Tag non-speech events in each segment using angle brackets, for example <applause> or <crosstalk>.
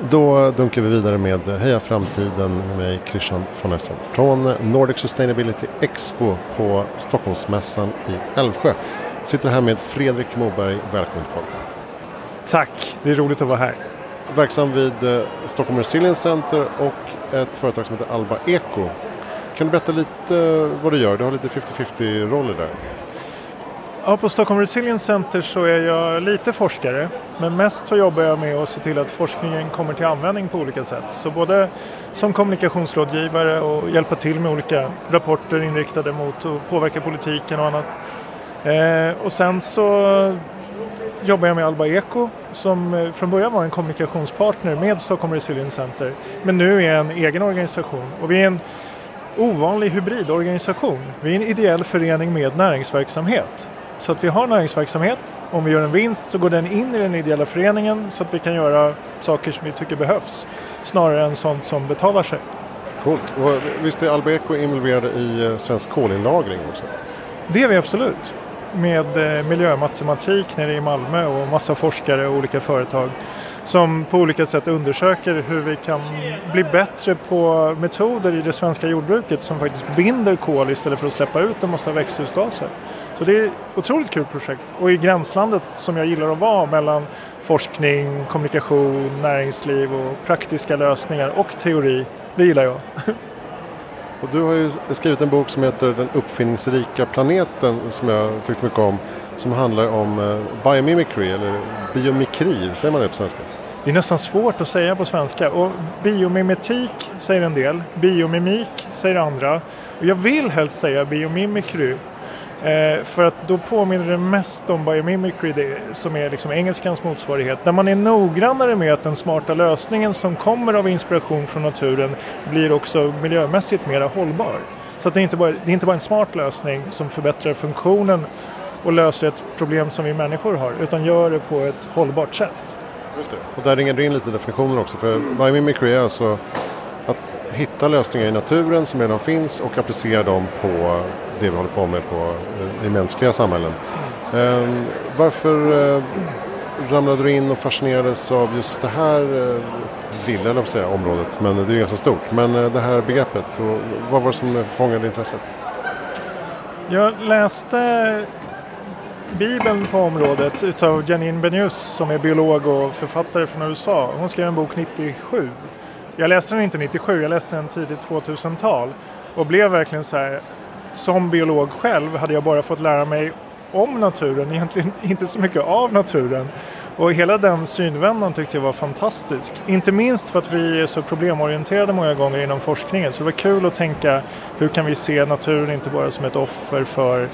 Då dunkar vi vidare med Heja Framtiden med mig Christian von Essen från Nordic Sustainability Expo på Stockholmsmässan i Älvsjö. Sitter här med Fredrik Moberg, välkommen podden. Tack, det är roligt att vara här. Verksam vid eh, Stockholm Resilience Center och ett företag som heter Alba Eco. Kan du berätta lite eh, vad du gör? Du har lite 50-50 roller där. Ja, på Stockholm Resilience Center så är jag lite forskare men mest så jobbar jag med att se till att forskningen kommer till användning på olika sätt. Så både som kommunikationsrådgivare och hjälpa till med olika rapporter inriktade mot att påverka politiken och annat. Eh, och sen så jobbar jag med Alba Eko som eh, från början var en kommunikationspartner med Stockholm Resilience Center men nu är en egen organisation och vi är en ovanlig hybridorganisation. Vi är en ideell förening med näringsverksamhet. Så att vi har näringsverksamhet. Om vi gör en vinst så går den in i den ideella föreningen så att vi kan göra saker som vi tycker behövs snarare än sånt som betalar sig. Coolt. Och visst är Albeco involverade i eh, svensk kolinlagring också? Det är vi absolut. Med eh, miljömatematik nere i Malmö och massa forskare och olika företag som på olika sätt undersöker hur vi kan bli bättre på metoder i det svenska jordbruket som faktiskt binder kol istället för att släppa ut en massa växthusgaser. Så det är ett otroligt kul projekt och i gränslandet som jag gillar att vara mellan forskning, kommunikation, näringsliv och praktiska lösningar och teori. Det gillar jag. <laughs> Och du har ju skrivit en bok som heter Den uppfinningsrika planeten som jag tyckte mycket om. Som handlar om eh, biomimicry eller biomikri, säger man det på svenska? Det är nästan svårt att säga på svenska och biomimetik säger en del, biomimik säger andra. Och jag vill helst säga biomimikry Eh, för att då påminner det mest om biomimicry det, som är liksom engelskans motsvarighet. Där man är noggrannare med att den smarta lösningen som kommer av inspiration från naturen blir också miljömässigt mer hållbar. Så att det, är inte bara, det är inte bara en smart lösning som förbättrar funktionen och löser ett problem som vi människor har utan gör det på ett hållbart sätt. Just det. Och där ringer du in lite definitioner också för biomimicry är alltså att hitta lösningar i naturen som redan finns och applicera dem på det vi håller på med på, eh, i mänskliga samhällen. Ehm, varför eh, ramlade du in och fascinerades av just det här eh, lilla jag säga, området, men det är ganska stort. Men det här begreppet, och vad var det som fångade intresset? Jag läste Bibeln på området utav Janine Benyus som är biolog och författare från USA. Hon skrev en bok 97. Jag läste den inte 97, jag läste den tidigt 2000-tal och blev verkligen så här som biolog själv hade jag bara fått lära mig om naturen, egentligen <laughs> inte så mycket av naturen. Och hela den synvändan tyckte jag var fantastisk. Inte minst för att vi är så problemorienterade många gånger inom forskningen. Så det var kul att tänka hur kan vi se naturen inte bara som ett offer för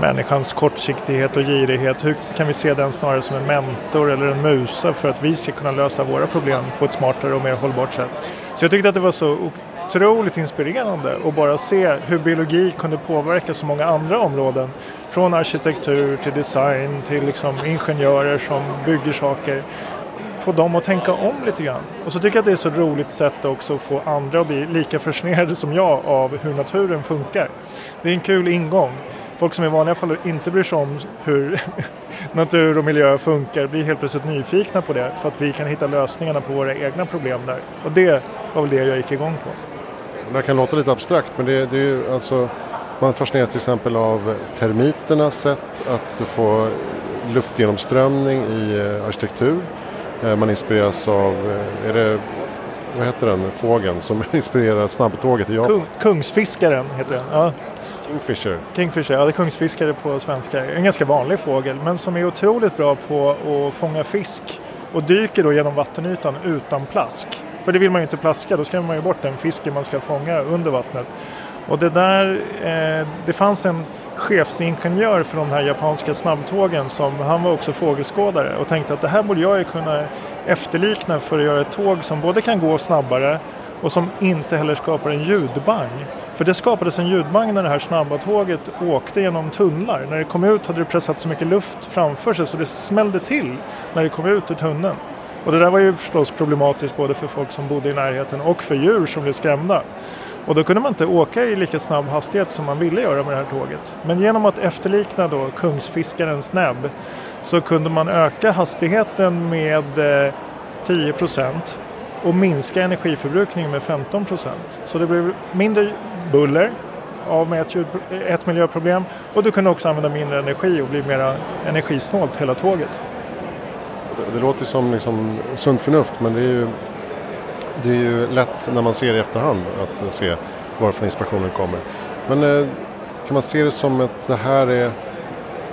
människans kortsiktighet och girighet. Hur kan vi se den snarare som en mentor eller en musa för att vi ska kunna lösa våra problem på ett smartare och mer hållbart sätt. Så jag tyckte att det var så otroligt inspirerande att bara se hur biologi kunde påverka så många andra områden. Från arkitektur till design till liksom ingenjörer som bygger saker. Få dem att tänka om lite grann. Och så tycker jag att det är så roligt sätt också att få andra att bli lika fascinerade som jag av hur naturen funkar. Det är en kul ingång. Folk som i vanliga fall inte bryr sig om hur <laughs> natur och miljö funkar blir helt plötsligt nyfikna på det för att vi kan hitta lösningarna på våra egna problem där. Och det var väl det jag gick igång på. Det här kan låta lite abstrakt men det, det är ju alltså man fascineras till exempel av termiternas sätt att få luftgenomströmning i eh, arkitektur. Eh, man inspireras av, eh, är det, vad heter den, fågeln som <laughs> inspirerar snabbtåget i Japan? Kung, kungsfiskaren heter den. Ja. Kingfisher. Kingfisher, ja det är kungsfiskare på svenska. En ganska vanlig fågel men som är otroligt bra på att fånga fisk och dyker då genom vattenytan utan plask. För det vill man ju inte plaska, då skrämmer man ju bort den fisken man ska fånga under vattnet. Och det där, eh, det fanns en chefsingenjör för de här japanska snabbtågen som han var också fågelskådare och tänkte att det här borde jag ju kunna efterlikna för att göra ett tåg som både kan gå snabbare och som inte heller skapar en ljudbang. För det skapades en ljudbang när det här snabba tåget åkte genom tunnlar. När det kom ut hade det pressat så mycket luft framför sig så det smällde till när det kom ut ur tunneln. Och det där var ju förstås problematiskt både för folk som bodde i närheten och för djur som blev skrämda. Och då kunde man inte åka i lika snabb hastighet som man ville göra med det här tåget. Men genom att efterlikna då kungsfiskarens näbb så kunde man öka hastigheten med eh, 10 procent och minska energiförbrukningen med 15 procent. Så det blev mindre buller av med ett, ett miljöproblem och du kunde också använda mindre energi och bli mer energisnålt hela tåget. Det, låter som liksom sunt förnuft men det är, ju, det är ju lätt när man ser i efterhand att se varifrån inspirationen kommer. Men eh, kan man se det som att det här är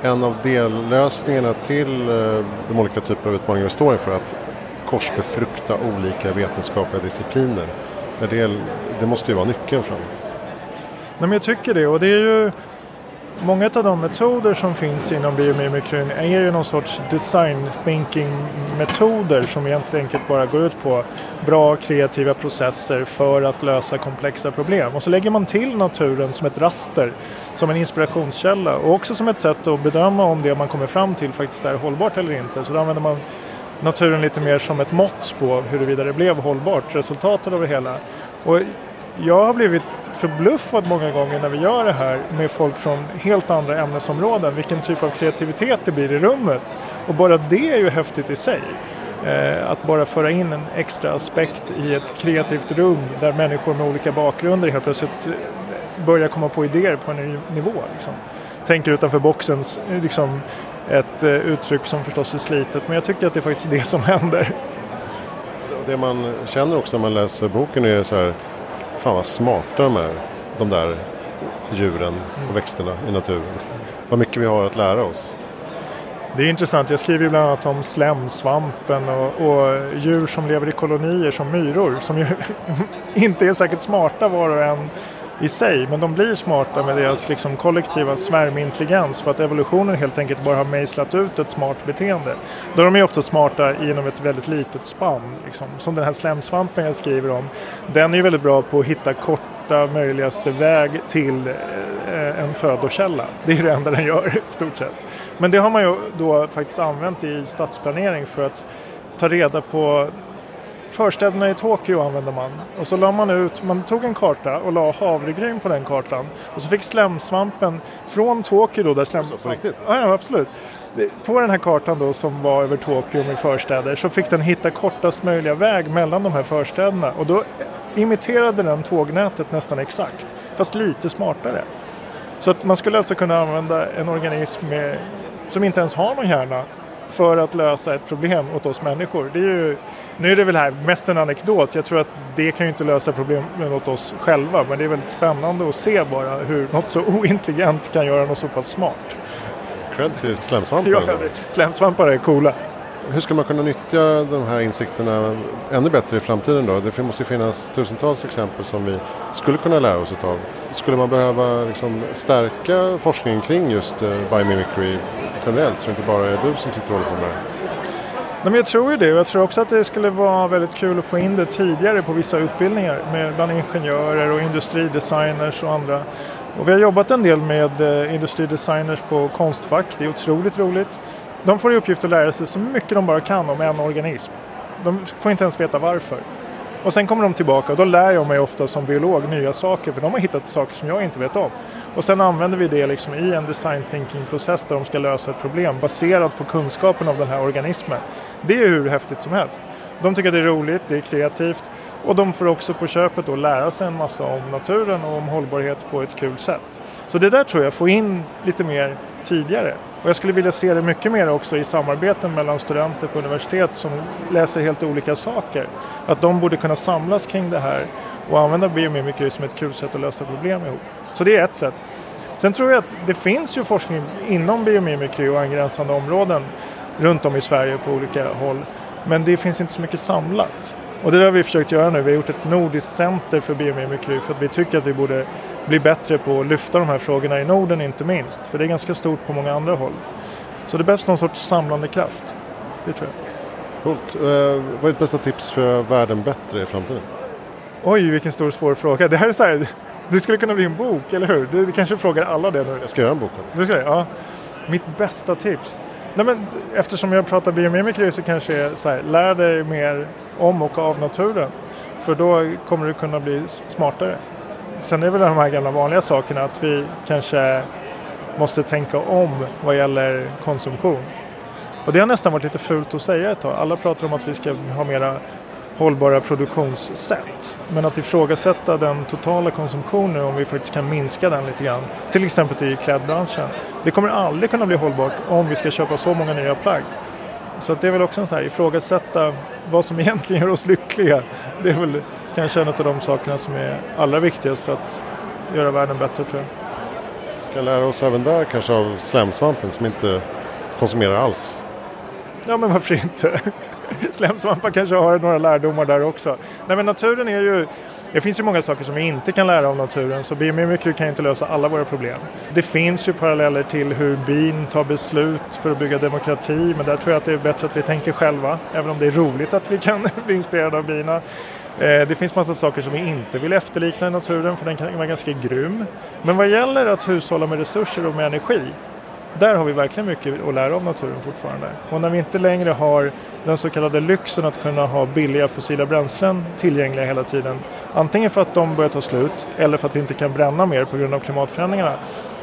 en av dellösningarna till eh, de olika typer av utmaningar vi står inför? Att korsbefrukta olika vetenskapliga discipliner. Det, det måste ju vara nyckeln framåt. Nej, men jag tycker det och det är ju Många av de metoder som finns inom biomimikrin är ju någon sorts design thinking metoder som egentligen bara går ut på bra kreativa processer för att lösa komplexa problem. Och så lägger man till naturen som ett raster, som en inspirationskälla och också som ett sätt att bedöma om det man kommer fram till faktiskt är hållbart eller inte. Så då använder man naturen lite mer som ett mått på huruvida det blev hållbart, resultatet av det hela. Och jag har blivit förbluffad många gånger när vi gör det här med folk från helt andra ämnesområden, vilken typ av kreativitet det blir i rummet. Och bara det är ju häftigt i sig. Eh, att bara föra in en extra aspekt i ett kreativt rum där människor med olika bakgrunder helt plötsligt eh, börjar komma på idéer på en ny nivå. Liksom. Tänker utanför boxen, eh, liksom ett eh, uttryck som förstås är slitet, men jag tycker att det är faktiskt det som <laughs> händer. Det man känner också när man läser boken är så här Fan vad smarta de är, de där djuren och växterna i naturen. Vad mycket vi har att lära oss. Det är intressant. Jag skriver bland annat om slemsvampen och, och djur som lever i kolonier som myror som ju <laughs> inte är säkert smarta var och en i sig, men de blir smarta med deras liksom, kollektiva svärmintelligens för att evolutionen helt enkelt bara har mejslat ut ett smart beteende. Då är de ju ofta smarta inom ett väldigt litet spann. Liksom. Som den här slemsvampen jag skriver om. Den är ju väldigt bra på att hitta korta möjligaste väg till eh, en födokälla. Det är det enda den gör i stort sett. Men det har man ju då faktiskt använt i stadsplanering för att ta reda på förstäderna i Tokyo använde man. Och så la man ut, man tog en karta och la havregryn på den kartan. Och så fick slemsvampen från Tokyo då, där slemsvampen... Riktigt? Ja, ja, absolut. På den här kartan då som var över Tokyo med förstäder så fick den hitta kortast möjliga väg mellan de här förstäderna. Och då imiterade den tågnätet nästan exakt, fast lite smartare. Så att man skulle alltså kunna använda en organism med, som inte ens har någon hjärna för att lösa ett problem åt oss människor. Det är ju, nu är det väl här mest en anekdot. Jag tror att det kan ju inte lösa problemen åt oss själva. Men det är väldigt spännande att se bara hur något så <laughs> ointelligent kan göra något så pass smart. Cred till slemsvampar. Ja, slemsvampar är coola. Hur ska man kunna nyttja de här insikterna ännu bättre i framtiden då? Det måste ju finnas tusentals exempel som vi skulle kunna lära oss av. Skulle man behöva liksom stärka forskningen kring just eh, biomimicry generellt så det inte bara är du som sitter och håller på med det? men jag tror ju det och jag tror också att det skulle vara väldigt kul att få in det tidigare på vissa utbildningar med bland ingenjörer och industridesigners och andra. Och vi har jobbat en del med eh, industridesigners på Konstfack, det är otroligt roligt. De får i uppgift att lära sig så mycket de bara kan om en organism. De får inte ens veta varför. Och sen kommer de tillbaka och då lär jag mig ofta som biolog nya saker för de har hittat saker som jag inte vet om. Och sen använder vi det liksom i en design thinking process där de ska lösa ett problem baserat på kunskapen av den här organismen. Det är hur häftigt som helst. De tycker att det är roligt, det är kreativt och de får också på köpet då lära sig en massa om naturen och om hållbarhet på ett kul sätt. Så det där tror jag, få in lite mer tidigare. Och jag skulle vilja se det mycket mer också i samarbeten mellan studenter på universitet som läser helt olika saker. Att de borde kunna samlas kring det här och använda biomimikry som ett kul sätt att lösa problem ihop. Så det är ett sätt. Sen tror jag att det finns ju forskning inom biomimikry och angränsande områden runt om i Sverige på olika håll. Men det finns inte så mycket samlat. Och det har vi försökt göra nu. Vi har gjort ett nordiskt center för biomimikry för att vi tycker att vi borde bli bättre på att lyfta de här frågorna i Norden inte minst. För det är ganska stort på många andra håll. Så det behövs någon sorts samlande kraft. Det tror jag. Coolt. Eh, vad är ditt bästa tips för världen bättre i framtiden? Oj, vilken stor svår fråga. Det här är så här, det skulle kunna bli en bok, eller hur? Du kanske frågar alla det nu. Jag ska göra en bok. Du ska? Ja. Mitt bästa tips? Nej, men eftersom jag pratar biomimikry så kanske är så här, lär dig mer om och av naturen. För då kommer du kunna bli smartare. Sen är det väl de här gamla vanliga sakerna att vi kanske måste tänka om vad gäller konsumtion. Och det har nästan varit lite fult att säga ett tag. Alla pratar om att vi ska ha mera hållbara produktionssätt. Men att ifrågasätta den totala konsumtionen om vi faktiskt kan minska den lite grann. Till exempel i klädbranschen. Det kommer aldrig kunna bli hållbart om vi ska köpa så många nya plagg. Så det är väl också en sån här ifrågasätta vad som <laughs> egentligen gör oss lyckliga. Det är väl kanske en av de sakerna som är allra viktigast för att göra världen bättre tror jag. Vi kan lära oss även där kanske av slemsvampen som inte konsumerar alls. Ja men varför inte? <laughs> Slemsvampar kanske har några lärdomar där också. Nej men naturen är ju det finns ju många saker som vi inte kan lära av naturen så biomimikry kan inte lösa alla våra problem. Det finns ju paralleller till hur bin tar beslut för att bygga demokrati men där tror jag att det är bättre att vi tänker själva även om det är roligt att vi kan <laughs> bli inspirerade av bina. Eh, det finns massa saker som vi inte vill efterlikna i naturen för den kan vara ganska grym. Men vad gäller att hushålla med resurser och med energi där har vi verkligen mycket att lära av naturen fortfarande. Och när vi inte längre har den så kallade lyxen att kunna ha billiga fossila bränslen tillgängliga hela tiden, antingen för att de börjar ta slut eller för att vi inte kan bränna mer på grund av klimatförändringarna,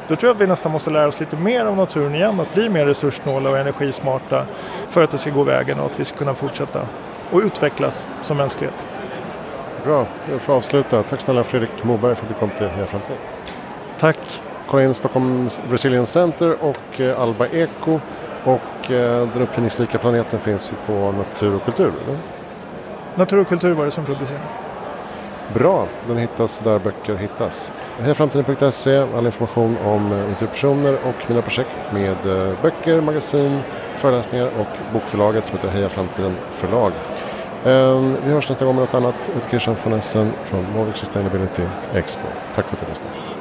då tror jag att vi nästan måste lära oss lite mer av naturen igen, att bli mer resurssnåla och energismarta för att det ska gå vägen och att vi ska kunna fortsätta och utvecklas som mänsklighet. Bra, jag får avsluta. Tack snälla Fredrik Moberg för att du kom till Heja Framtid. Tack. Kolla in Stockholms Resilience Center och eh, Alba Eko. Och eh, den uppfinningsrika planeten finns ju på Natur och kultur, eller? Natur och kultur var det som publicerade. Bra, den hittas där böcker hittas. Hejaframtiden.se, all information om eh, intervjupersoner och mina projekt med böcker, magasin, föreläsningar och bokförlaget som heter Heja Framtiden Förlag. Ehm, vi hörs nästa gång med något annat. Uti Christian von Essen från Nordic Sustainability Expo. Tack för att du lyssnade.